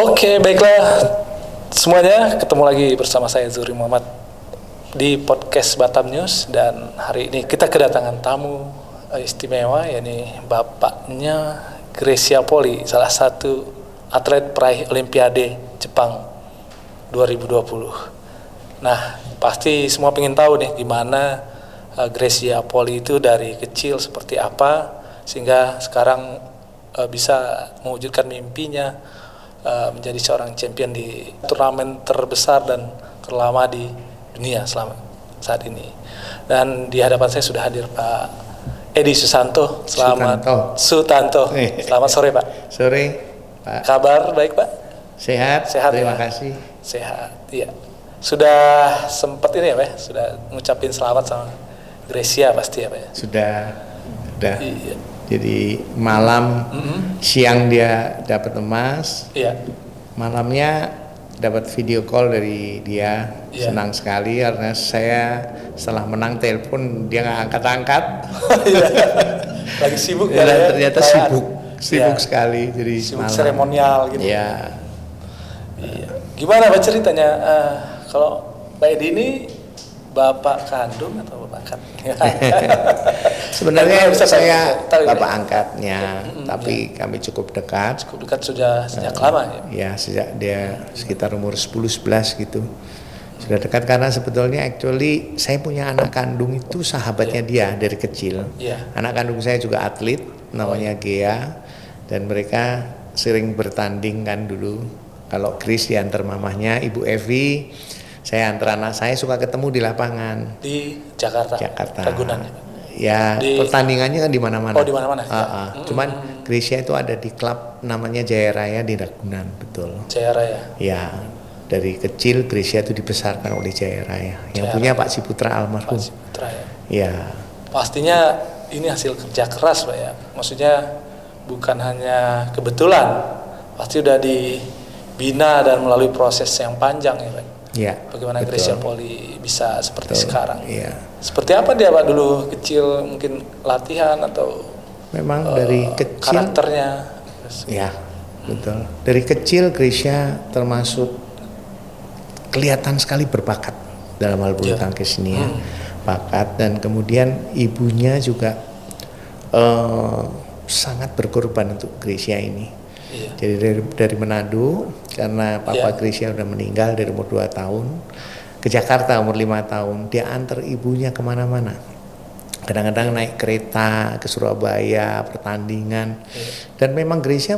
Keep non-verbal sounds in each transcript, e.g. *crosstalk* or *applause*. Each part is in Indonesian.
Oke, baiklah semuanya ketemu lagi bersama saya Zuri Muhammad di podcast Batam News dan hari ini kita kedatangan tamu eh, istimewa yakni bapaknya Gracia Poli, salah satu atlet peraih Olimpiade Jepang 2020. Nah, pasti semua ingin tahu nih gimana uh, Gracia Poli itu dari kecil seperti apa sehingga sekarang uh, bisa mewujudkan mimpinya uh, menjadi seorang champion di turnamen terbesar dan terlama di dunia selama saat ini. Dan di hadapan saya sudah hadir Pak Edi Susanto. Selamat Sutanto. Sutanto. Eh. Selamat sore Pak. Sore, Pak. Kabar baik Pak? Sehat? Sehat, Terima ya. kasih. Sehat. Iya. Sudah sempat ini ya Pak? ya? Sudah ngucapin selamat sama Gracia pasti ya Pak? ya? Sudah, sudah. Iya. Jadi malam, Mhm. siang dia dapat emas, Iya. malamnya dapat video call dari dia. Iya. Senang sekali karena saya setelah menang telepon dia nggak angkat-angkat. *laughs* Iya. Lagi sibuk Ya, ya, dan ya, ternyata perayaan. sibuk, sibuk Iya. sekali. Jadi Sibuk malam. seremonial gitu. Iya. Iya. Gimana Pak ceritanya eh, kalau Pak Edi ini bapak kandung atau angkat? *laughs* Sebenarnya Bisa saya tahu ya? bapak angkatnya, Mm-mm, tapi kami cukup dekat. Cukup dekat sudah sejak lama ya. Ya sejak dia sekitar umur 10-11 gitu sudah dekat karena sebetulnya actually saya punya anak kandung itu sahabatnya dia dari kecil. Iya. Anak kandung saya juga atlet namanya Gea dan mereka sering bertanding kan dulu. Kalau Chris diantar mamahnya, Ibu Evi, saya antar anak saya suka ketemu di lapangan Di Jakarta. Jakarta. Ragunan ya. Di- pertandingannya kan di mana-mana. Oh, di mana-mana, ya. ah. Mm, Cuman mm, mm. Gracia itu ada di klub namanya Jaya Raya di Ragunan, betul. Jaya Raya. Ya, dari kecil Gracia itu dibesarkan oleh Jaya Raya. Yang Jaya punya Raya. Pak Ciputra almarhum. Pak Ciputra ya. Ya, Pastinya ini hasil kerja keras Pak ya. Maksudnya bukan hanya kebetulan. Pasti udah dibina dan melalui proses yang panjang ya Pak. Ya. Bagaimana betul. Gracia Poli bisa seperti Betul. sekarang. Iya. Seperti apa dia Pak dulu kecil mungkin latihan atau Memang eh, dari kecil karakternya. Ya, betul. Dari kecil Gracia termasuk kelihatan sekali berbakat dalam hal bulu Ya. tangkis ini ya. Hmm. Bakat dan kemudian ibunya juga eh, sangat berkorban untuk Gracia ini. Iya. Jadi dari, dari Manado karena papa Ya. Gracia udah meninggal dari umur 2 tahun ke Jakarta umur lima tahun dia antar ibunya ke mana-mana kadang-kadang naik kereta ke Surabaya pertandingan Iya. dan memang Gracia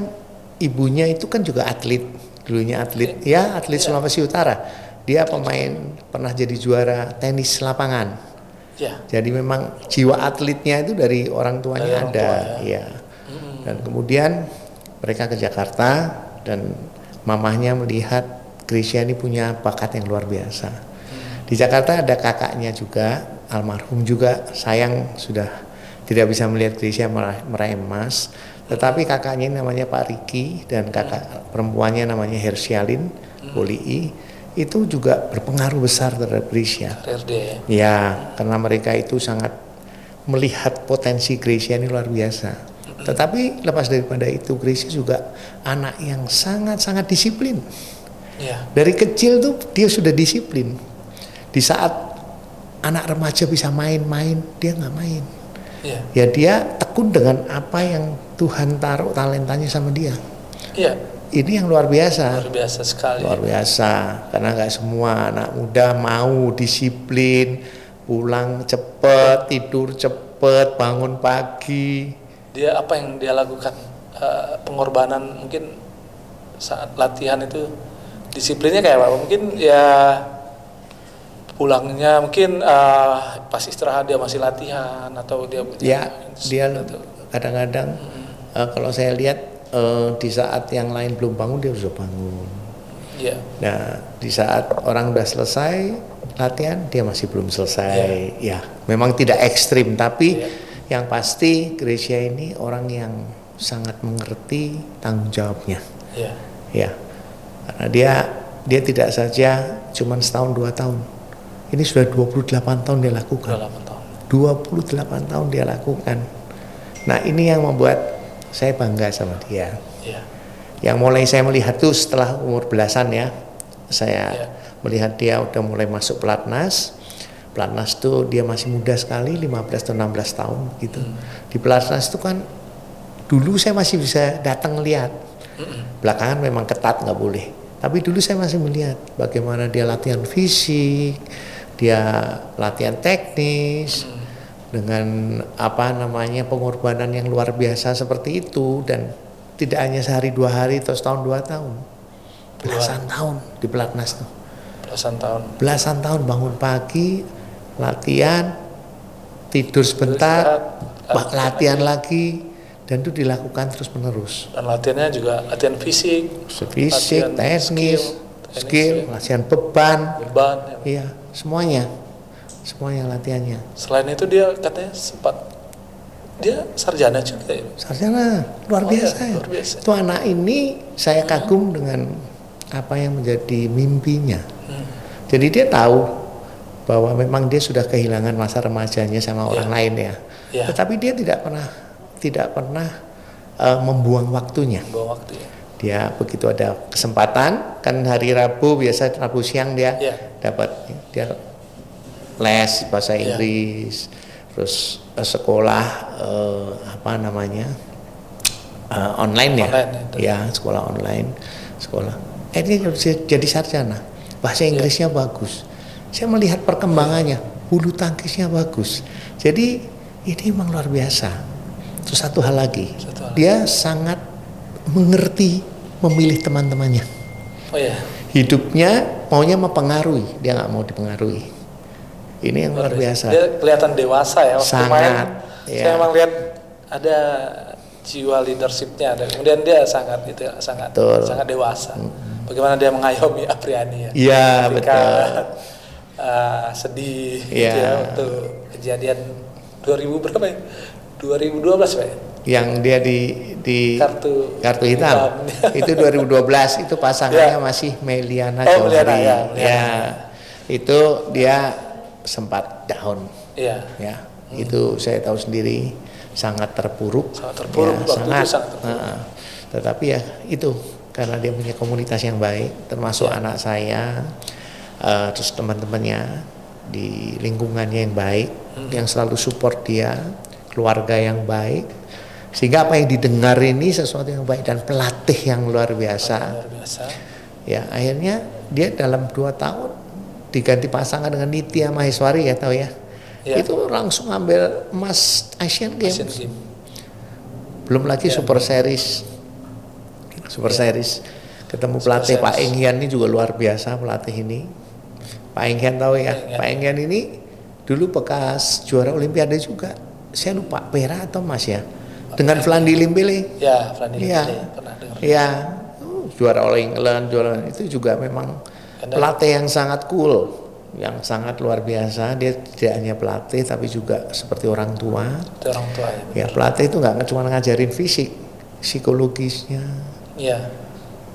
ibunya itu kan juga atlet dulunya atlet ya atlet Iya. Sulawesi Utara dia pemain pernah jadi juara tenis lapangan Ya. jadi memang jiwa atletnya itu dari orang tuanya Dari orang ada tua, ya Hmm. dan kemudian mereka ke Jakarta dan mamahnya melihat Gracia ini punya bakat yang luar biasa Hmm. di Jakarta ada kakaknya juga almarhum juga sayang sudah tidak bisa melihat Gracia meraih, emas tetapi kakaknya ini namanya Pak Riki dan kakak perempuannya namanya Hersialin Polii itu juga berpengaruh besar terhadap RRD ya. Karena mereka itu sangat melihat potensi Gracia ini luar biasa. Tetapi lepas daripada itu, Gracia juga anak yang sangat-sangat disiplin. Iya. Dari kecil tuh dia sudah disiplin. Di saat anak remaja bisa main-main, dia nggak main. Iya. Ya dia tekun dengan apa yang Tuhan taruh talentanya sama dia. Iya. Ini yang luar biasa. Luar biasa sekali. luar biasa karena nggak semua anak muda mau disiplin pulang cepet tidur cepet bangun pagi Dia apa yang dia lakukan? Eh, pengorbanan mungkin saat latihan itu disiplinnya kayak apa? Mungkin ya pulangnya mungkin eh, pas istirahat dia masih latihan atau dia ya dia atau- kadang-kadang eh, kalau saya lihat eh, di saat yang lain belum bangun dia sudah bangun Iya. nah di saat orang udah selesai latihan dia masih belum selesai ya memang tidak ekstrim tapi Iya. Yang pasti Gracia ini orang yang sangat mengerti tanggung jawabnya Iya. Ya, karena dia dia tidak saja cuman setahun dua tahun. Ini sudah 28 tahun dia lakukan. 8 tahun. 28 tahun dia lakukan. Nah ini yang membuat saya bangga sama dia. Iya. Yang mulai saya melihat tuh setelah umur belasan ya, saya Ya. melihat dia udah mulai masuk pelatnas. Pelatnas tuh dia masih muda sekali, 15 atau 16 tahun gitu. Di pelatnas itu kan dulu saya masih bisa datang lihat. Belakangan memang ketat nggak boleh. Tapi dulu saya masih melihat bagaimana dia latihan fisik, dia latihan teknis dengan apa namanya pengorbanan yang luar biasa seperti itu dan tidak hanya sehari dua hari atau setahun dua tahun, belasan tahun di pelatnas tuh belasan tahun belasan tahun bangun pagi latihan tidur sebentar ba- latihan lagi dan itu dilakukan terus menerus dan latihannya juga latihan fisik fisik Latihan teknis skill, skill, teknis, ya. latihan beban beban ya. iya semuanya semuanya latihannya selain itu dia katanya sempat dia sarjana juga ya sarjana luar Oh biasa iya, ya. luar biasa. itu anak ini saya kagum dengan apa yang menjadi mimpinya Hmm. Jadi dia tahu bahwa memang dia sudah kehilangan masa remajanya sama orang Iya. lain ya. Iya. Tetapi dia tidak pernah tidak pernah eh, membuang waktunya. bawa waktu ya Dia begitu ada kesempatan kan hari Rabu biasa Rabu siang dia Iya. dapat dia les bahasa Iya. Inggris, terus eh, sekolah eh, apa namanya eh, online ya, Online, itu. ya sekolah online, sekolah. Eh dia jadi- jadi sarjana, bahasa Inggrisnya bagus. Saya melihat perkembangannya, bulu tangkisnya bagus. Jadi ini memang luar biasa. Terus satu hal lagi, Satu hal. dia sangat mengerti memilih teman-temannya. oh ya Hidupnya maunya mempengaruhi, dia nggak mau dipengaruhi. Ini yang luar biasa. dia kelihatan dewasa ya waktu Sangat, main ya. saya emang lihat ada jiwa leadershipnya dan kemudian dia sangat itu sangat Betul. sangat dewasa bagaimana dia mengayomi Apriani ya Iya betul. Uh, sedih gitu Iya. ya waktu kejadian 2000 berapa ya 2012 Pak ya? Yang dia di di kartu kartu hitam, *laughs* itu 2012 itu pasangannya Ya. masih Meliana Oh, Meliana, Johari. ya, Meliana. Ya, itu dia sempat down iya ya. Itu saya tahu sendiri sangat terpuruk. Sangat terpuruk, Ya, waktu itu sangat. sangat terpuruk. Heeh. tetapi ya itu karena dia punya komunitas yang baik, termasuk Ya. anak saya, eh, terus teman-temannya di lingkungannya yang baik, Hmm. yang selalu support dia, keluarga yang baik, sehingga apa yang didengar ini sesuatu yang baik dan pelatih yang luar biasa. luar biasa Ya akhirnya dia dalam dua tahun diganti pasangan dengan Nitya Maheswari ya tahu ya. Ya. Itu langsung ambil emas Asian Games. Asian Games. Belum lagi Ya. Super Series. Super Series. Ketemu Super pelatih Pak Series. Enghian ini juga luar biasa pelatih ini. Pak Enghian tahu ya. Enghian. Pak Enghian ini dulu bekas juara Olimpiade juga. Saya lupa perak atau emas ya. Dengan Vlandi Limbele. ya Flandin Iya. pernah dengar Iya, uh, juara All England, juara itu juga memang pelatih yang sangat cool, yang sangat luar biasa. Dia tidak hanya pelatih tapi juga seperti orang tua. itu orang tua ya Ya pelatih itu nggak cuma ngajarin fisik, psikologisnya. iya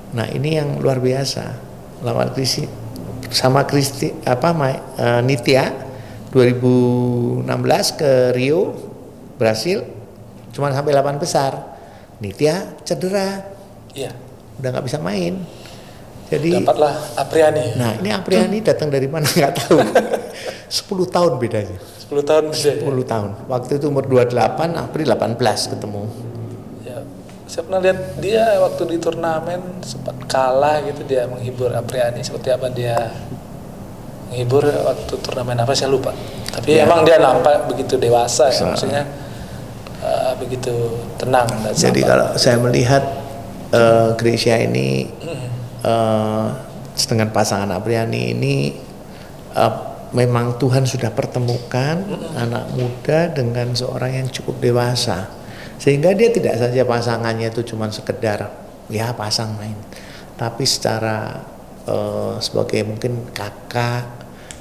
Nah ini yang luar biasa. Lawan Kristi sama Kristi apa eh, Nitya 2016 ke Rio Brasil cuma sampai 8 besar. Nitya cedera, iya udah nggak bisa main. Jadi dapatlah Apriani nah ini Apriani datang dari mana *laughs* nggak tahu. 10 tahun bedanya. 10 tahun bisa ya 10 tahun. Waktu itu umur 28, April 18 ketemu. Ya, saya pernah lihat dia waktu di turnamen sempat kalah gitu dia menghibur Apriani. Seperti apa dia menghibur waktu turnamen apa saya lupa. Tapi Ya. emang dia nampak begitu dewasa ya maksudnya eh, begitu tenang dan Jadi sabar. kalau saya melihat eh, Gracia ini Hmm, eh, dengan pasangan Apriani ini eh, memang Tuhan sudah pertemukan anak muda dengan seorang yang cukup dewasa. Sehingga dia tidak saja pasangannya itu cuma sekedar ya pasang main tapi secara eh, sebagai mungkin kakak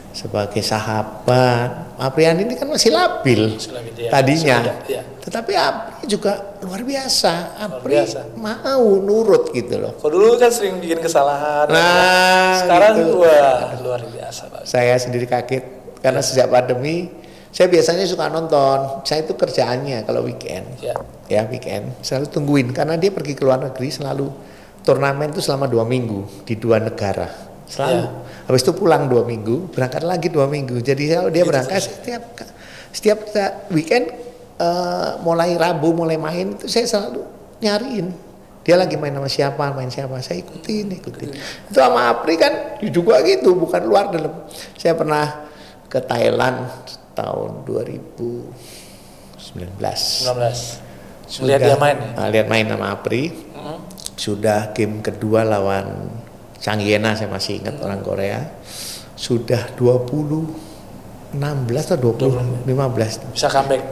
sebagai sahabat Apriani ini kan masih labil dia- tadinya ya. tetapi Apri juga luar biasa Apri biasa. mau nurut gitu loh Kalau dulu kan sering bikin kesalahan. Nah, sekarang gitu. wah luar biasa pak. saya sendiri kaget karena sejak pandemi saya biasanya suka nonton saya itu kerjaannya kalau weekend Ya, ya weekend selalu tungguin karena dia pergi ke luar negeri selalu turnamen itu selama dua minggu di dua negara. Selalu. Ya. Habis itu pulang dua minggu, berangkat lagi dua minggu. Jadi kalau dia Gitu berangkat setiap setiap weekend eh, mulai Rabu mulai main itu saya selalu nyariin. Dia lagi main sama siapa main siapa. Saya ikutin ikutin. Itu sama Apri kan juga gitu bukan luar dalam. Saya pernah ke Thailand tahun 2019 19 Melihat dia main ya? Nah, lihat main sama Apri Mm-mm. sudah game kedua lawan Changyena saya masih ingat orang Korea sudah 20 16 atau 20 15 Bisa comeback.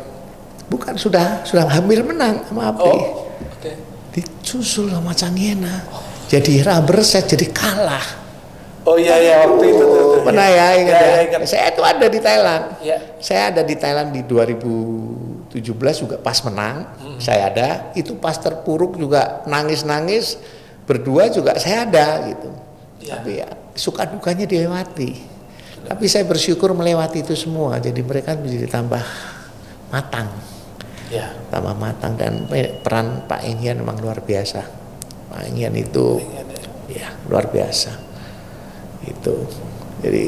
bukan sudah sudah hampir menang sama Apri Oh, oke. disusul sama Changyena jadi rubber set jadi kalah Oh iya iya waktu itu tuh. pernah ya ingat Iya, ya, iya, ingat. saya itu ada di Thailand Iya. saya ada di Thailand di 2017 juga pas menang Hmm. saya ada itu pas terpuruk juga nangis-nangis berdua juga saya ada gitu Iya. tapi ya suka dukanya dilewati tapi saya bersyukur melewati itu semua jadi mereka menjadi tambah matang Iya. tambah matang dan pe- peran Pak Engyan memang luar biasa Pak Engyan itu ya. ya luar biasa itu jadi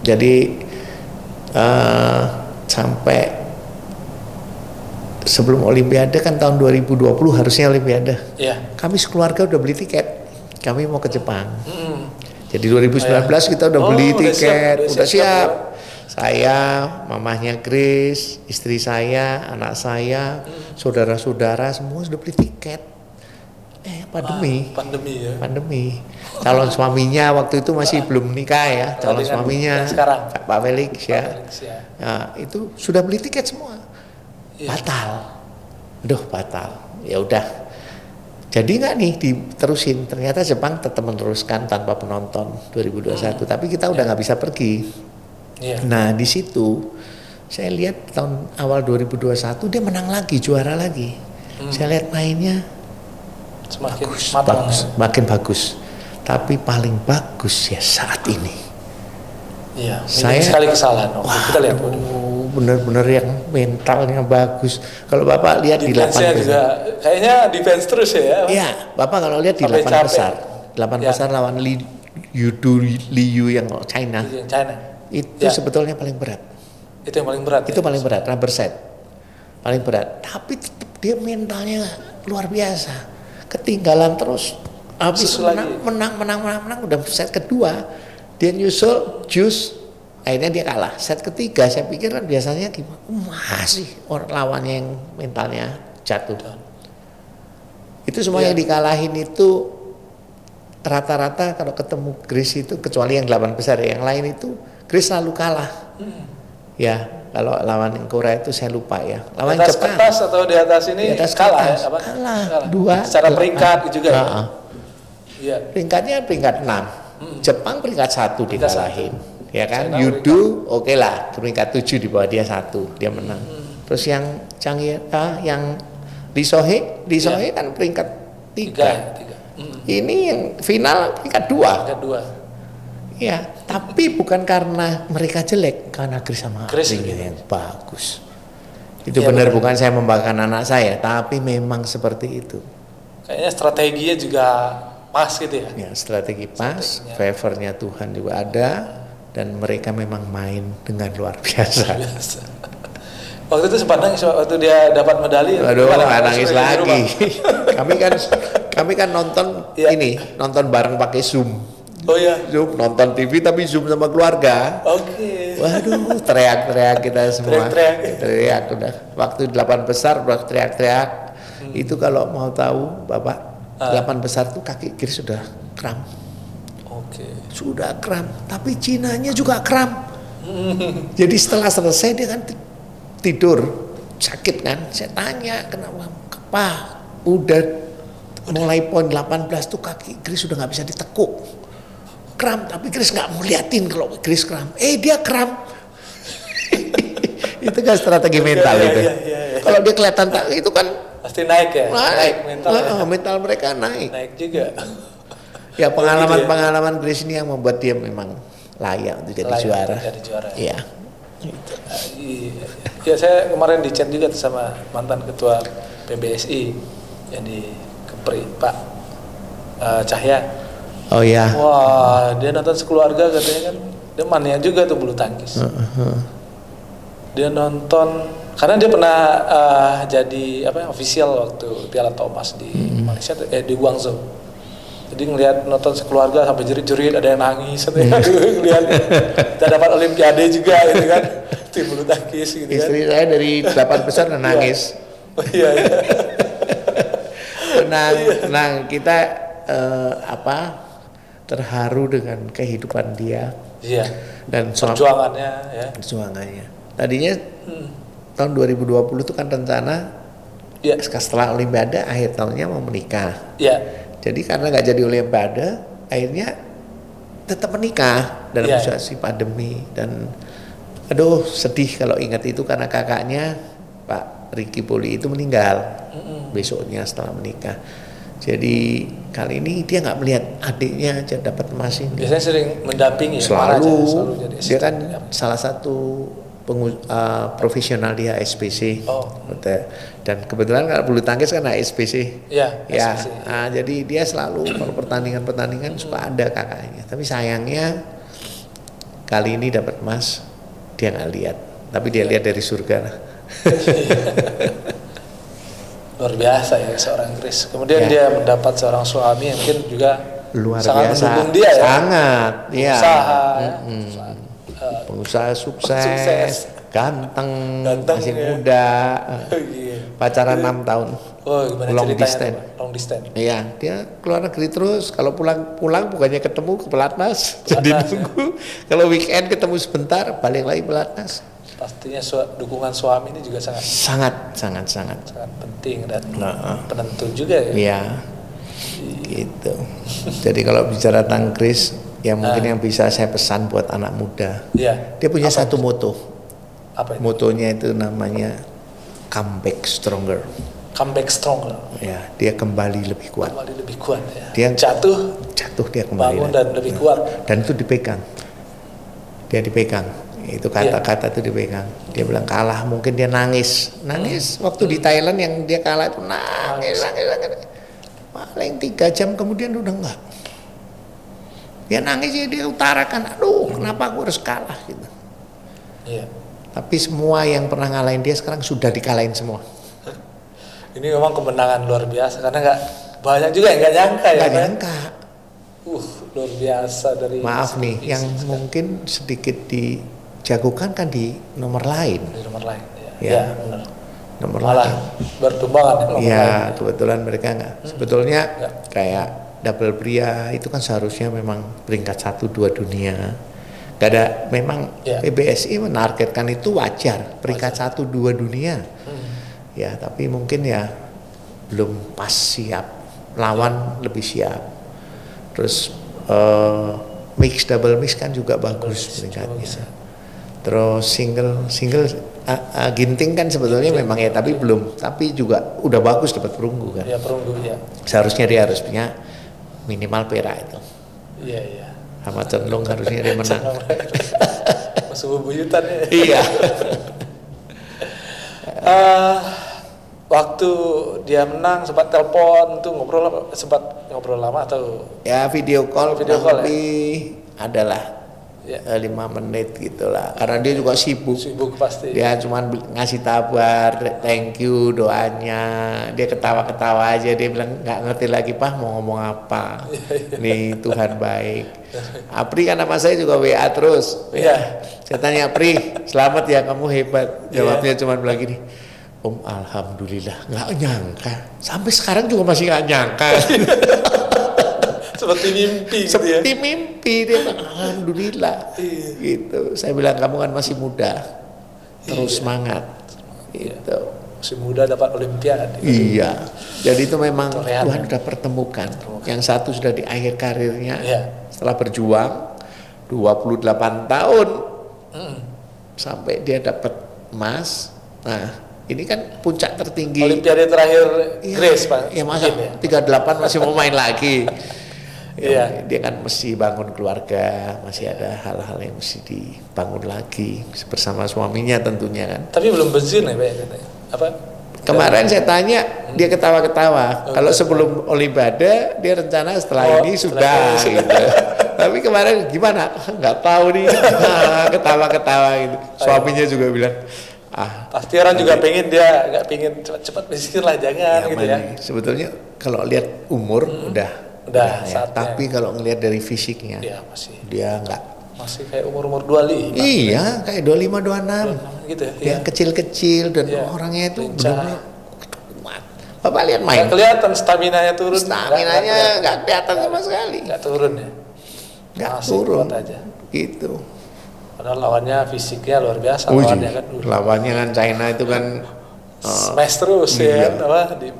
jadi eh, sampai sebelum Olimpiade kan tahun 2020 harusnya Olimpiade Iya. kami sekeluarga udah beli tiket kami mau ke Jepang Mm-mm. jadi 2019 kita udah Oh, beli udah tiket siap, udah udah siap, siap saya mamahnya Grace istri saya anak saya Hmm. saudara-saudara semua sudah beli tiket eh pandemi Ah, pandemi ya. pandemi. Calon suaminya waktu itu masih belum nikah ya, calon Dengan suaminya sekarang. Pak Felix ya. Felix, ya. Nah, itu sudah beli tiket semua. Iya. Batal. Aduh, batal. Ya udah. Jadi nggak nih diterusin. Ternyata Jepang tetap meneruskan tanpa penonton 2021, tapi kita udah nggak bisa pergi. Iya. Nah, di situ saya lihat tahun awal 2021 dia menang lagi, juara lagi. Hmm. Saya lihat mainnya Semakin bagus, matang. bagus, ya. makin bagus. Tapi paling bagus ya saat ini. Iya. Saya- sekali kesalahan. Oke, Wah, kita lihat. waduh. Bener-bener yang mentalnya bagus. Kalau bapak lihat di juga besar, kayaknya defense terus ya. iya, bapak kalau lihat di Sampai capek. besar, delapan Ya. besar lawan Li Yudu Liu yang China, China. itu Ya. sebetulnya paling berat. Itu yang paling berat. Itu ya? paling berat, rubber set, paling berat. Tapi tetap dia mentalnya luar biasa. Ketinggalan terus, habis menang, lagi. menang, menang, menang, menang, udah set kedua, dia nyusul, jus, akhirnya dia kalah. Set ketiga, saya pikir kan biasanya gimana? "Oh, masih orang lawannya yang mentalnya jatuh. Itu semua Iya. yang dikalahin itu rata-rata kalau ketemu Greece itu kecuali yang delapan besar ya, yang lain itu Greece selalu kalah. Hmm. Ya, kalau lawan Korea itu saya lupa ya. Lawan atas Jepang. kertas atau di atas ini Di atas kalah kertas. ya? Apa? Kalah. Dua. Secara peringkat juga ya? Iya. Peringkatnya peringkat 6. Jepang peringkat satu Hmm. Dikalahin. Ya kan? China Yudu oke lah, peringkat 7 di bawah dia satu, dia menang. Hmm. Terus yang Changyeta yang Lee Sohee, Lee Sohee kan peringkat. Tiga. 3. ya, Tiga. Hmm. Ini yang final peringkat 2. Peringkat dua. Ya, tapi bukan karena mereka jelek, karena Chris sama Chris gitu. yang bagus. Itu Iya, benar benar. bukan saya membanggakan anak saya, tapi memang seperti itu. Kayaknya strateginya juga pas gitu ya. Ya, strategi pas, favornya Tuhan juga ada, dan mereka memang main dengan luar biasa. Biasa. Waktu itu sempat nangis waktu dia dapat medali. Gimana? nggak nangis lagi. *laughs* kami kan, kami kan nonton Iya. ini, nonton bareng pakai Zoom. Oh iya. Zoom, nonton TV tapi Zoom sama keluarga. Oke. Waduh, teriak-teriak kita *laughs* semua. Teriak-teriak. Teriak udah. Waktu delapan besar teriak-teriak. Hmm. Itu kalau mau tahu, Bapak, Ah. delapan besar tuh kaki kiri sudah kram. Oke. Sudah kram, tapi Cinanya juga kram. Jadi setelah selesai dia kan ti- tidur sakit kan. Saya tanya kenapa? Pak, udah mulai poin 18 tuh kaki Chris sudah nggak bisa ditekuk. Kram, tapi Chris nggak mau liatin kalau Chris kram. Eh dia kram. *laughs* itu kan strategi mental Iya, itu. iya, iya, iya. Kalau dia kelihatan tak itu kan Pasti naik ya. naik, mental. Ah, mental mereka naik. Naik juga. Ya gitu pengalaman-pengalaman Chris ini yang membuat dia memang layak untuk jadi Layak juara. jadi juara. Iya. Ah, Iya. Ya saya kemarin di chat juga sama mantan ketua PBSI yang di Kepri Pak eh, Cahya. Oh ya. Wah, dia nonton sekeluarga katanya kan. Dia mania juga tuh bulu tangkis. Dia nonton karena dia pernah eh, jadi apa ya, official waktu Piala Thomas di Malaysia tuh, eh di Guangzhou. Jadi ngelihat nonton sekeluarga sampai jerit-jerit ada yang nangis, ada yang ngelihat kita dapat Olimpiade juga gitu kan, tim bulu tangkis gitu kan. Istri saya dari delapan besar udah nangis. Oh, iya, iya. Tenang, tenang. Kita eh, apa terharu dengan kehidupan dia Iya. dan Perjuangannya ya. perjuangannya. Tadinya Hmm. tahun 2020 itu kan rencana Iya. setelah Olimpiade akhir tahunnya mau menikah. Iya. Jadi karena nggak jadi Olimpiade, akhirnya tetap menikah dalam Iya. situasi pandemi dan aduh sedih kalau ingat itu karena kakaknya Pak Ricky Poli itu meninggal Mm-mm. besoknya setelah menikah. Jadi kali ini dia nggak melihat adiknya aja dapat emas ini. Biasanya sering mendampingi ya, Selalu, selalu jadi dia kan Ya. salah satu pengu- uh, profesional di HSBC. Oh. Dan kebetulan kalau bulu tangkis kan HSBC. Iya, Ya, SBC. ah, jadi dia selalu kalau pertandingan-pertandingan suka ada kakaknya. Tapi sayangnya kali ini dapat emas dia nggak lihat, tapi dia Iya. lihat dari surga. lah. *laughs* luar biasa ya seorang Chris. Kemudian Ya. dia mendapat seorang suami yang mungkin juga Luar sangat biasa, mendukung dia ya. sangat, ya. Usaha, ya. Mm-mm. Usaha. Pengusaha sukses, Sukses. ganteng, Ganteng, masih ya. muda, iya. pacaran enam tahun. Oh, Long distance. Long distance. Iya, dia keluar negeri terus. Kalau pulang-pulang bukannya ketemu ke pelatnas, *laughs* jadi Pelatnas, ya. nunggu. Kalau weekend ketemu sebentar, balik lagi pelatnas. Pastinya su- dukungan suami ini juga sangat Sangat, sangat, sangat. sangat penting dan Nah, penentu juga ya. Iya, gitu. Jadi kalau bicara tentang Chris, ya mungkin Ah. yang bisa saya pesan buat anak muda, Iya. dia punya Apa satu itu? moto. Apa itu? Motonya itu namanya comeback stronger. Comeback stronger. Ya, dia kembali lebih kuat. Kembali lebih kuat ya. Dia- jatuh, Jatuh dia kembali. bangun dan lebih kuat. dan itu dipegang dia dipegang itu kata-kata itu dipegang dia bilang kalah mungkin dia nangis nangis waktu di Thailand yang dia kalah itu nangis nangis, nangis. paling tiga jam kemudian udah enggak dia nangis ya dia utarakan aduh kenapa aku harus kalah gitu Iya. tapi semua yang pernah ngalahin dia sekarang sudah dikalahin semua Ini memang kemenangan luar biasa karena nggak banyak juga yang nggak nyangka ya. nggak Pak. nyangka Uh, luar biasa dari maaf nih yang mungkin sedikit dijagokan kan di nomor lain di nomor lain. Ya, Ya. ya benar. nomor Malah lain bertumbangan ya, nomor lain. Ya kebetulan mereka nggak. Sebetulnya Nggak. kayak double pria itu kan seharusnya memang peringkat satu dua dunia. Gak ada memang Ya. PBSI menargetkan itu wajar peringkat satu dua dunia. Hmm. Ya tapi mungkin ya belum pas siap. Lawan lebih siap. Terus eh, mix double mix kan juga bagus peringkatnya. ya. Terus single single ah, ah, ginting kan sebetulnya memang ya tapi belum tapi juga udah bagus dapat perunggu kan. Ya perunggu ya. Seharusnya dia harus punya minimal perak itu. Iya iya. Sama cenderung harusnya dia menang. *laughs* Masuk bebuyutan ya. iya. *laughs* Eh, waktu dia menang sempat telepon tuh ngobrol sempat ngobrol lama atau Ya video call Video call ya? lebih adalah ya lima menit gitulah. Karena dia juga sibuk. sibuk pasti. Dia cuman bil- ngasih kabar, thank you doanya. Dia ketawa-ketawa aja. Dia bilang nggak ngerti lagi pah mau ngomong apa. *laughs* Nih Tuhan baik. Apri kan nama saya juga WA terus. Iya. Saya tanya Apri, selamat ya kamu hebat. Iya. Jawabnya cuman bilang gini. Om Alhamdulillah nggak nyangka sampai sekarang juga masih nggak nyangka *laughs* Seperti mimpi gitu ya. seperti mimpi dia bilang Alhamdulillah Iya. gitu saya bilang kamu kan masih muda terus Iya. semangat gitu Masih muda dapat olimpiade. iya jadi itu memang Torehan. Tuhan sudah pertemukan yang satu sudah di akhir karirnya Iya. setelah berjuang 28 tahun Mm. sampai dia dapat emas nah ini kan puncak tertinggi Olimpiade terakhir Iya, Grace Pak. ya masa Mungkin ya. 38 masih mau main lagi *laughs* Iya. Ya, dia kan mesti bangun keluarga masih ada hal-hal yang mesti dibangun lagi bersama suaminya tentunya kan Tapi belum pensiun ya Pak katanya. Apa? Kemarin saya tanya, dia ketawa-ketawa. Kalau sebelum Olimpiade, dia rencana setelah Oh, ini setelah sudah ini gitu. *laughs* Tapi kemarin gimana? Nggak tahu nih. *laughs* Ketawa-ketawa gitu. Suaminya juga bilang, ah, Pasti orang juga pengen dia nggak pengen cepat-cepat pensiun lah jangan ya, gitu ya. Sebetulnya kalau lihat umur udah, Udah, ya. saatnya. Tapi kalau ngelihat dari fisiknya, Iya masih dia nggak. masih kayak umur-umur 25 Iya, kayak 25 26. gitu ya. Dia kecil-kecil dan Iya. orangnya itu benar-benar kuat. Bapak lihat main. kelihatan stamina-nya turun. Stamina-nya nggak kelihatan sama sekali. Nggak turun ya. Nggak turun. kuat aja. Gitu. Padahal lawannya fisiknya luar biasa Uji. lawannya kan. Uh, Lawannya kan China itu kan smash terus iya. ya apa di,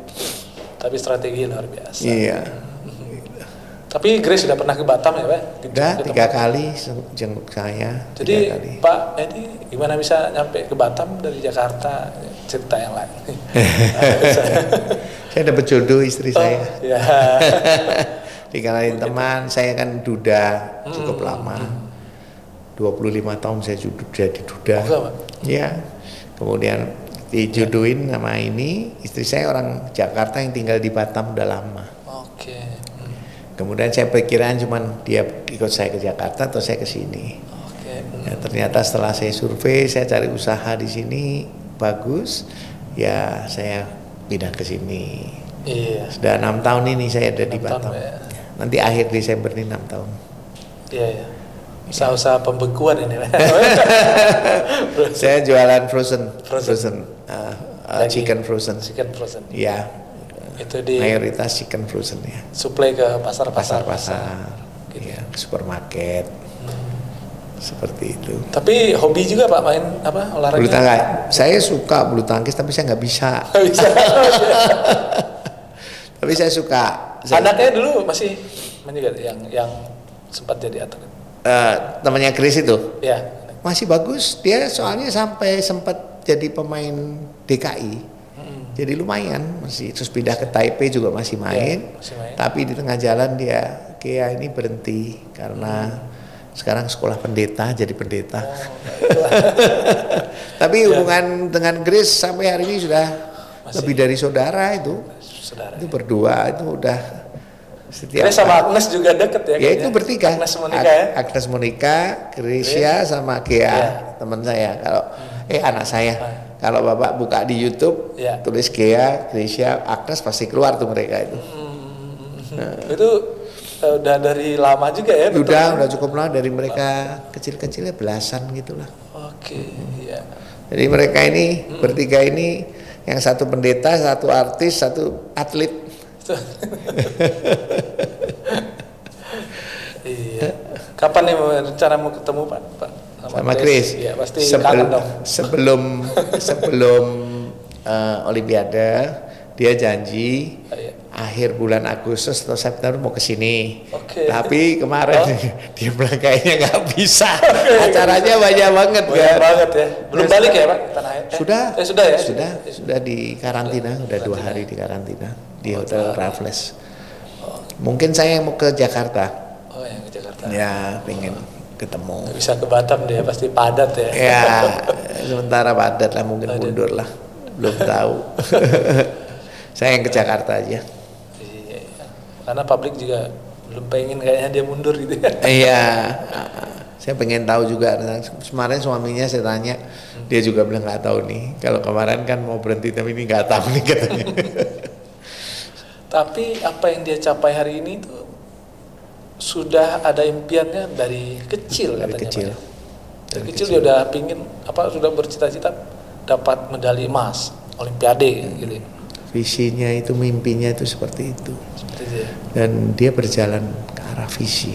tapi strategi luar biasa. iya. Tapi Grace sudah pernah ke Batam ya, Pak? Di- Udah ketemu. tiga kali jenguk saya. Jadi kali. Pak Edi gimana bisa nyampe ke Batam dari Jakarta? Cerita yang lain. *laughs* saya dapat jodoh istri saya. Oh, ya. Dikenalin teman, saya kan duda Hmm. cukup lama. 25 tahun saya sudah jadi duda. Oh? Iya. Kemudian dijodohin sama ini, istri saya orang Jakarta yang tinggal di Batam udah lama. Oke. Hmm. Kemudian saya perkiraan cuman dia ikut saya ke Jakarta atau saya ke sini. Oke. Ya, ternyata setelah saya survei, saya cari usaha di sini bagus, ya saya pindah ke sini. Iya. Sudah enam tahun ini saya ada di tahun, Batam. ya. Nanti akhir Desember ini enam tahun. Iya, iya. Usaha-usaha pembekuan ini. *laughs* saya jualan frozen, Frozen. frozen, uh, uh, chicken frozen. Chicken frozen. Ya, Itu di mayoritas chicken frozen ya. suplai ke pasar-pasar. Pasar-pasar, Gitu. ya, supermarket, seperti itu. Tapi hobi juga Pak main apa olahraga? Bulu tangkis, saya suka bulu tangkis tapi saya nggak bisa. *laughs* Nggak bisa. *laughs* Tapi saya suka. Saya, Anaknya dulu masih juga yang yang sempat jadi atlet. eh, temannya Chris itu Ya. masih bagus. Dia soalnya sampai sempat jadi pemain DKI. Hmm. Jadi lumayan masih terus pindah ke Taipei juga masih main. Ya, masih main. Tapi di tengah jalan dia kayak ini berhenti karena sekarang sekolah pendeta jadi pendeta. Oh, *laughs* Tapi Ya. hubungan dengan Grace sampai hari ini sudah Masih. lebih dari saudara itu. Saudara. Itu berdua itu udah setiap Dia sama Agnes juga deket ya? ya itu bertiga. Agnes Monica ya? Ag- Agnes Monica, Gracia sama Gea, Iya. teman saya. Kalau eh anak saya. Ah. Kalau Bapak buka di YouTube Iya. tulis Gea, Gracia, Agnes pasti keluar tuh mereka itu. Itu eh, udah dari lama juga ya? betul? Udah udah cukup lama dari mereka kecil-kecilnya belasan gitulah. Oke, iya. Jadi mereka ini bertiga ini yang satu pendeta, satu artis, satu atlet. *laughs* iya. Kapan nih rencana mau ketemu Pak? Pak sama Chris. Iya, pasti Sebel- dong. sebelum *laughs* sebelum eh, Olimpiade dia janji Oh, iya. akhir bulan Agustus atau September mau ke sini. Oke. Tapi kemarin Oh. *laughs* dia bilang kayaknya nggak bisa. Acaranya banyak banget Banyak kan. banget ya. Belum balik ya Pak? Tanah Air? Eh, Sudah. Eh, sudah ya? Sudah, sudah di karantina, udah dua hari di karantina di Hotel Raffles. Mungkin saya mau ke Jakarta. Oh yang ke Jakarta. Ya, pengen ketemu. Nggak Bisa ke Batam dia pasti padat ya. Ya, *laughs* sementara padat lah mungkin mundur lah. Belum tahu. *laughs* Saya yang ke Jakarta aja. Iya, iya. Karena publik juga belum pengen kayaknya dia mundur gitu ya. *laughs* Iya. Saya pengen tahu juga. Kemarin suaminya saya tanya, dia juga bilang nggak tahu nih. Kalau kemarin kan mau berhenti tapi ini nggak tahu nih katanya. Tapi apa yang dia capai hari ini itu sudah ada impiannya dari kecil Dari katanya. kecil. Pak. Dari kecil dia udah pingin apa sudah bercita-cita dapat medali emas Olimpiade gitu. ya. Visinya itu, mimpinya itu seperti itu. Seperti itu ya. Dan dia berjalan ke arah visi.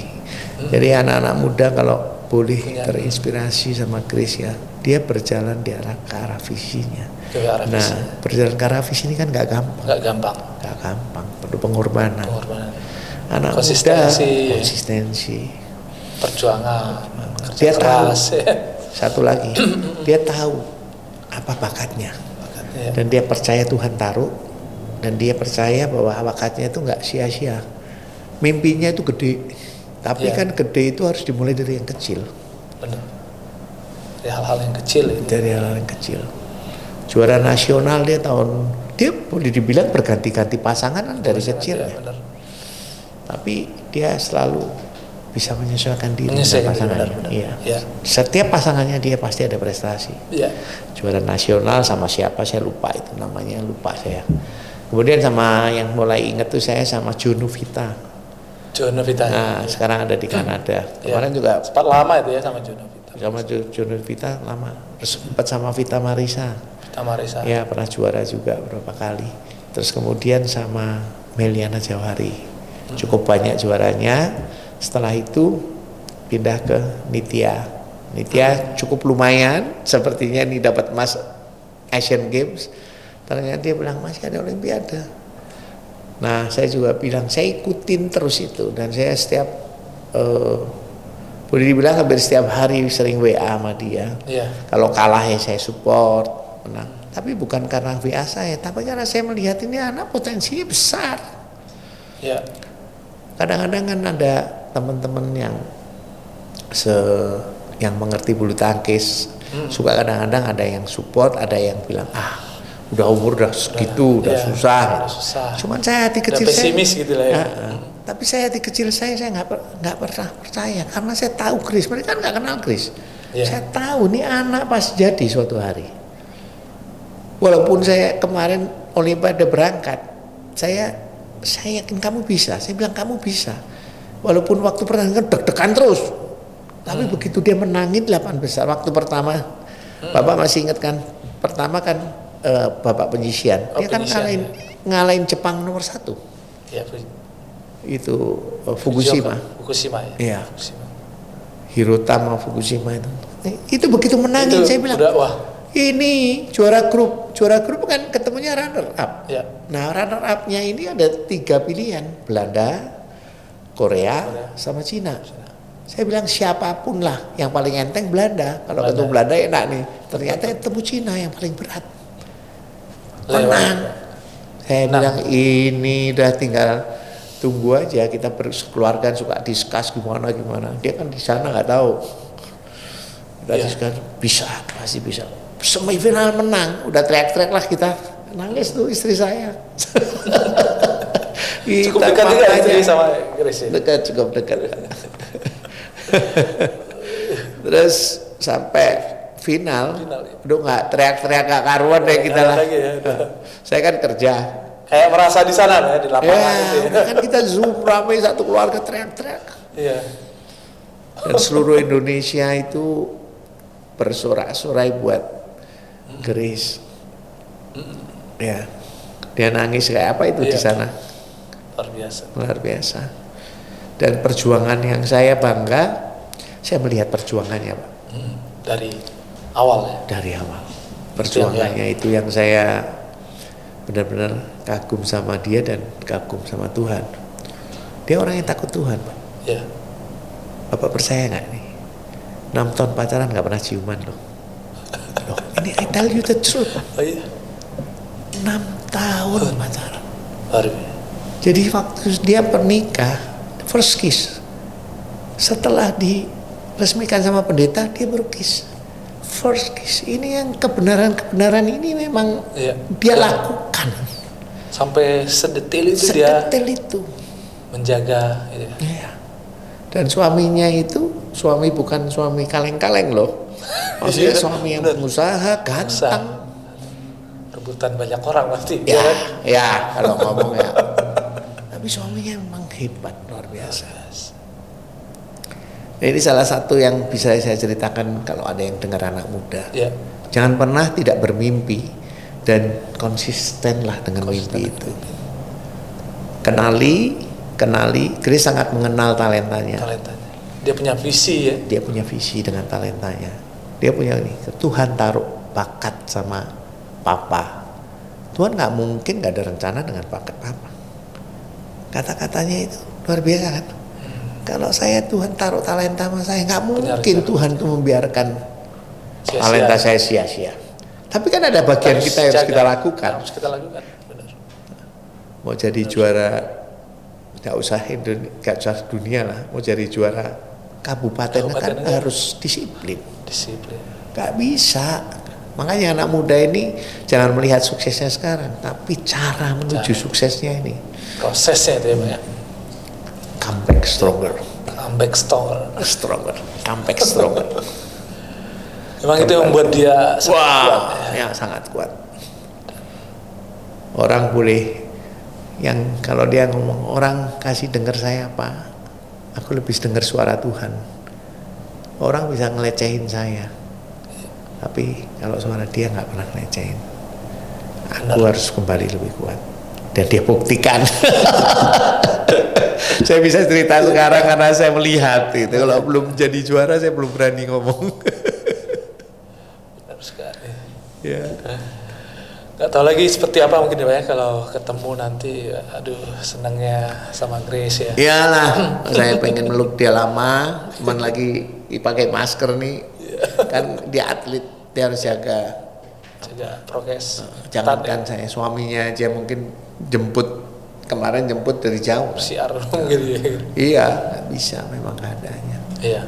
Jadi anak-anak muda kalau boleh Punya- terinspirasi sama Chris ya, dia berjalan di arah ke arah visinya. Ke arah Nah, visi. berjalan ke arah visi ini kan nggak gampang, Nggak gampang nggak gampang, perlu pengorbanan. pengorbanan, Anak Konsistensi. muda konsistensi. perjuangan, Dia tahu. keras ya. Satu lagi, *clears throat* dia tahu apa bakatnya Ya. dan dia percaya Tuhan taruh dan dia percaya bahwa bakatnya itu nggak sia-sia. Mimpinya itu gede, tapi Ya. kan gede itu harus dimulai dari yang kecil, Benar. Dari hal-hal yang kecil itu. dari hal yang kecil. juara nasional dia tahun dia boleh dibilang berganti-ganti pasangan kan dari kecil ya. Tapi dia selalu bisa menyesuaikan diri dengan pasangannya. benar, benar. Iya. Ya. Setiap pasangannya dia pasti ada prestasi. Iya. Juara nasional sama siapa saya lupa itu namanya lupa saya. Kemudian sama yang mulai ingat tuh saya sama Jono Vita. Jono Vita. Nah, sekarang ada di Kanada. Ya. Kemarin juga Sempat lama itu ya sama Jono Vita. sama Jo- Jono Vita lama. Sempat sama Vita Marisa. Vita Marisa. Ya, pernah juara juga beberapa kali. Terus kemudian sama Meliana Jawari. Cukup banyak juaranya. Setelah itu pindah ke Nitya. Nitya cukup lumayan, sepertinya ini dapat emas Asian Games. Ternyata dia bilang masih ada Olimpiade. Nah, saya juga bilang saya ikutin terus itu dan saya setiap eh, boleh dibilang hampir setiap hari sering WA sama dia. Iya. Kalau kalah ya saya support, menang. Tapi bukan karena WA saya, tapi karena saya melihat ini anak potensinya besar. Iya. Kadang-kadang kan ada teman-teman yang se yang mengerti bulu tangkis, Hmm. suka kadang-kadang ada yang support, ada yang bilang ah udah umur udah segitu, udah, iya, susah. udah susah. Cuman saya hati Udah kecil pesimis saya, gitu lah ya. Ah. Tapi saya hati kecil saya saya nggak per- nggak pernah percaya karena saya tahu Chris, mereka kan nggak kenal Chris. Iya. Saya tahu nih anak pasti jadi suatu hari. Walaupun saya kemarin Olimpiade berangkat, saya saya yakin kamu bisa. Saya bilang kamu bisa. Walaupun waktu pertandingan deg-degan terus. Tapi begitu dia menangin 8 besar waktu pertama. Bapak masih ingat kan? Pertama kan eh, Bapak penyisian. Oh, Dia kan penyisian, ngalahin ngalahin Jepang nomor satu. Fu- Itu eh, Fukushima. Fukushima ya. Iya. Fukushima. Hirotama Fukushima itu. Itu begitu menangin Itu saya bilang. udah wah. Ini juara grup, juara grup kan ketemunya runner up. Ya. Nah runner upnya ini ada tiga pilihan, Belanda, Korea, sama Cina. Saya bilang siapa pun lah yang paling enteng Belanda. Kalau Belanda. ketemu Belanda enak nih. Ternyata ketemu Cina yang paling berat. Menang. Saya Menang. bilang ini udah tinggal tunggu aja kita berkeluarga suka diskus gimana gimana. Dia kan di sana nggak tahu. Kita Iya. diskus bisa pasti bisa. Semifinal menang, udah teriak-teriak lah kita. Nangis tuh istri saya. *laughs* Cukup dekat juga istri sama Grace ya. dekat cukup dekat terus sampai final, Final, ya. udah nggak teriak-teriak nggak karuan deh kita lah lagi ya. *laughs* saya kan kerja Kayak merasa di sana ya di lapangan ya itu ya. kan kita zoom ramai satu keluarga teriak-teriak Iya. dan seluruh Indonesia itu bersorak-sorai buat Grace ya dia nangis kayak apa itu di Iya. sana Luar biasa. luar biasa dan perjuangan yang saya bangga saya melihat perjuangannya pak Hmm. Dari awal ya. dari awal Itu perjuangannya itu yang saya benar-benar kagum sama dia dan kagum sama Tuhan dia orang yang takut Tuhan pak Iya. bapak percaya nggak nih enam tahun pacaran nggak pernah ciuman loh loh ini I tell you the truth Oh iya. enam tahun pacaran Luar biasa. Jadi waktu dia pernikah, first kiss. Setelah diresmikan sama pendeta, dia baru kiss. First kiss. Ini yang kebenaran-kebenaran ini memang Iya. dia lakukan. Sampai sedetil itu dia Sedetil itu. menjaga gitu ya. Iya. Dan suaminya itu, suami bukan suami kaleng-kaleng loh. Maksudnya Iya, suami yang pengusaha, Usaha. ganteng. rebutan banyak orang pasti. Ya, kan? ya *laughs* kalau ngomong ya. Tapi suaminya memang hebat, luar biasa. Nah, ini salah satu yang bisa saya ceritakan kalau ada yang dengar anak muda. Ya. Jangan pernah tidak bermimpi dan konsistenlah dengan mimpi itu. Kenali, kenali. Chris sangat mengenal talentanya. Talentanya. Dia punya visi ya. Dia punya visi dengan talentanya. Dia punya ini. Tuhan taruh bakat sama papa. Tuhan nggak mungkin nggak ada rencana dengan bakat papa. Kata-katanya itu luar biasa kan. Kalau saya Tuhan taruh talenta sama saya nggak mungkin. Tuhan tuh membiarkan Sia-sia. talenta saya sia-sia. Tapi kan ada bagian kita yang harus kita lakukan. Harus kita lakukan. Benar. Mau jadi juara nggak usah Indonesia, nggak usah dunia lah. Mau jadi juara kabupaten, Kabupaten kan harus disiplin. Disiplin. Nggak bisa. Makanya anak muda ini jangan melihat suksesnya sekarang, tapi cara menuju suksesnya ini. Prosesnya itu ya Pak ya. Comeback stronger, Comeback stronger. stronger, comeback stronger. *laughs* Memang itu yang membuat dia sangat kuat. Wah, ya sangat kuat. Orang boleh yang kalau dia ngomong orang kasih dengar saya apa, aku lebih dengar suara Tuhan. Orang bisa ngelecehin saya, tapi kalau suara dia nggak pernah ngelecehin. Aku harus kembali lebih kuat. Dan dia buktikan. *laughs* saya bisa cerita sekarang karena saya melihat itu. Kalau belum jadi juara saya belum berani ngomong. *laughs* Benar sekali. ya. Gak tahu lagi seperti apa mungkin ya Pak ya kalau ketemu nanti aduh senangnya sama Grace ya. Iyalah, saya pengen meluk dia lama, cuman lagi pakai masker nih. Kan dia atlet, dia harus jaga. Jaga prokes. Jangan ketat ya. kan saya suaminya aja mungkin jemput kemarin jemput dari jauh. siar gitu ya. Iya, nggak bisa memang keadaannya. Iya.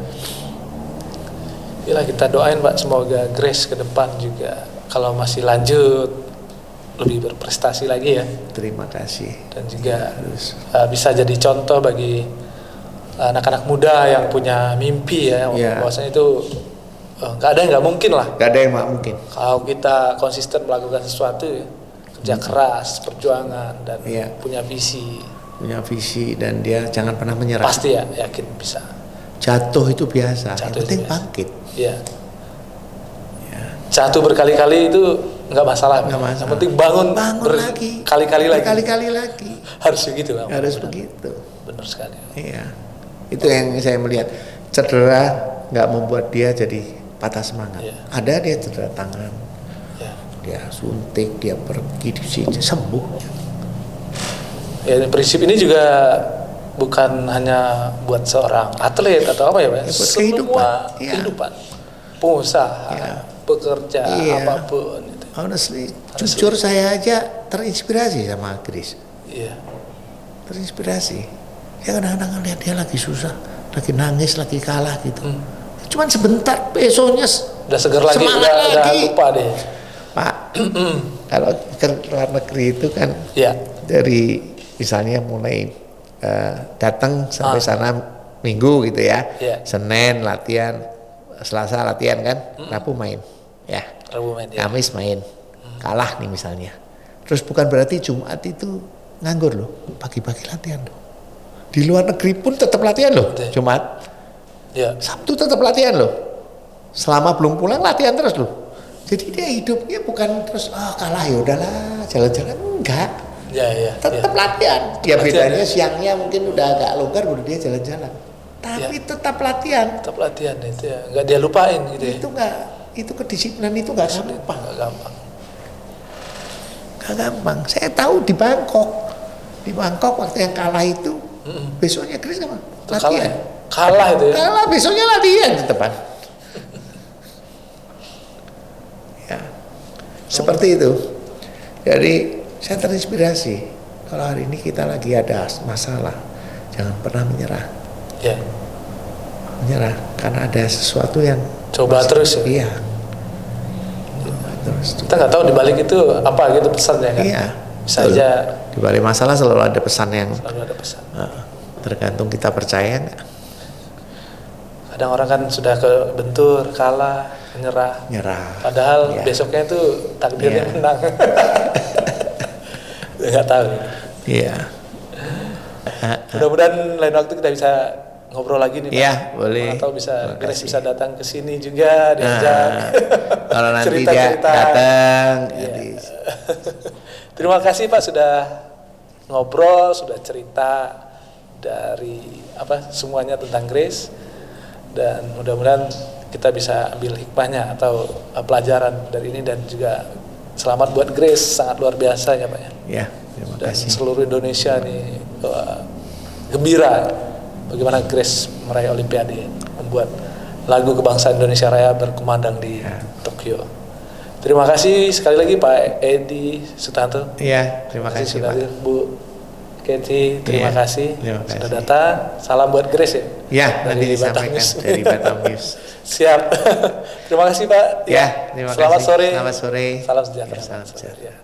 Inilah kita doain Pak semoga Grace ke depan juga kalau masih lanjut lebih berprestasi lagi ya Terima kasih. dan juga Terus uh, bisa jadi contoh bagi anak-anak muda yang punya mimpi ya Iya. bahwasanya itu uh, nggak ada yang nggak mungkin lah gak ada yang mak mungkin. kalau kita konsisten melakukan sesuatu ya, kerja keras perjuangan dan Hmm. Iya. punya visi Punya visi dan dia jangan pernah menyerah. pasti ya yakin bisa Jatuh itu biasa. Jatuh yang itu penting biasa. bangkit. ya jatuh berkali-kali itu nggak masalah Nggak yang masalah. penting bangun, Bangun lagi. berkali-kali lagi Berkali-kali lagi. harus begitu Pak. Harus Benar. begitu. benar sekali Iya, itu yang saya melihat. Cedera nggak membuat dia jadi patah semangat. Iya. Ada dia cedera tangan, ya dia suntik, dia pergi di sini sembuh. Ya, prinsip ini juga bukan hanya buat seorang atlet atau apa ya, Pak? Ya, buat Semua kehidupan. Iya. kehidupan. Pengusaha, Iya. pekerja, Iya. apa pun itu. Honestly, jujur saya aja terinspirasi sama Chris. Iya. Terinspirasi. Ya kadang-kadang lihat dia lagi susah, lagi nangis, lagi kalah gitu. Hmm. Cuman sebentar, besoknya Udah seger lagi, Semangat udah, udah lagi. lupa deh. Pak, *clears throat* kalau ke luar negeri itu kan Ya, dari misalnya mulai eh, datang sampai Ah. sana minggu gitu ya, Iya. Senin latihan, Selasa latihan kan, Rabu main, ya, Rabu main ya. Kamis main, kalah nih misalnya. Terus bukan berarti Jumat itu nganggur loh, pagi-pagi latihan loh. Di luar negeri pun tetap latihan loh, Betul. Jumat, Ya, Sabtu tetap latihan loh. Selama belum pulang latihan terus loh. Jadi dia hidupnya bukan terus ah kalah ya udahlah jalan-jalan enggak. ya, ya. Tetap ya. latihan. Ya bedanya ya. siangnya mungkin udah agak longgar baru dia jalan-jalan. Tapi tetap latihan. Tetap latihan itu ya. Nggak dia lupain gitu ya. Itu enggak itu kedisiplinan itu enggak gampang. Nggak gampang. Enggak gampang. Saya tahu di Bangkok. Di Bangkok waktu yang kalah itu Mm-mm. besoknya Chris apa? Kalah, Latihan. ya? kalah itu ya. Kalah besoknya latihan di depan. *laughs* ya. Seperti itu. Jadi saya terinspirasi. Kalau hari ini kita lagi ada masalah, jangan pernah menyerah. Ya, Menyerah karena ada sesuatu yang coba terus ya. iya. Kita nggak tahu di balik itu apa gitu pesannya kan. Iya. Bisa aja Di balik masalah selalu ada pesan yang selalu ada pesan. eh, tergantung kita percaya nggak. Kadang orang kan sudah kebentur, kalah, menyerah. Nyerah. Padahal Iya. besoknya itu takdirnya Iya. menang. *laughs* Nggak tahu. Iya. Mudah-mudahan lain waktu kita bisa ngobrol lagi nih. Pak. Iya, boleh. Atau bisa Grace bisa datang ke sini juga diajak. Nah, kalau nanti *laughs* dia Cerita-cerita. datang, jadi *laughs* Terima kasih Pak sudah ngobrol, sudah cerita dari apa semuanya tentang Grace dan mudah-mudahan kita bisa ambil hikmahnya atau uh, pelajaran dari ini dan juga selamat buat Grace sangat luar biasa ya Pak ya. ya terima Dan kasih. seluruh Indonesia nih uh, gembira bagaimana Grace meraih Olimpiade membuat lagu kebangsaan Indonesia Raya berkumandang di Ya. Tokyo. Terima kasih sekali lagi Pak Edi Sutanto. Iya, terima kasih sudah Pak. hadir, Bu Keti, terima Iya, kasih terima sudah kasih. datang. Salam buat Grace ya. Ya, Dari nanti Batam News. dari Batam News. *laughs* Siap. *laughs* terima kasih Pak. Ya, terima Selamat kasih. sore. Selamat sore. Salam sejahtera. Ya, salam Pak. sejahtera. Ya.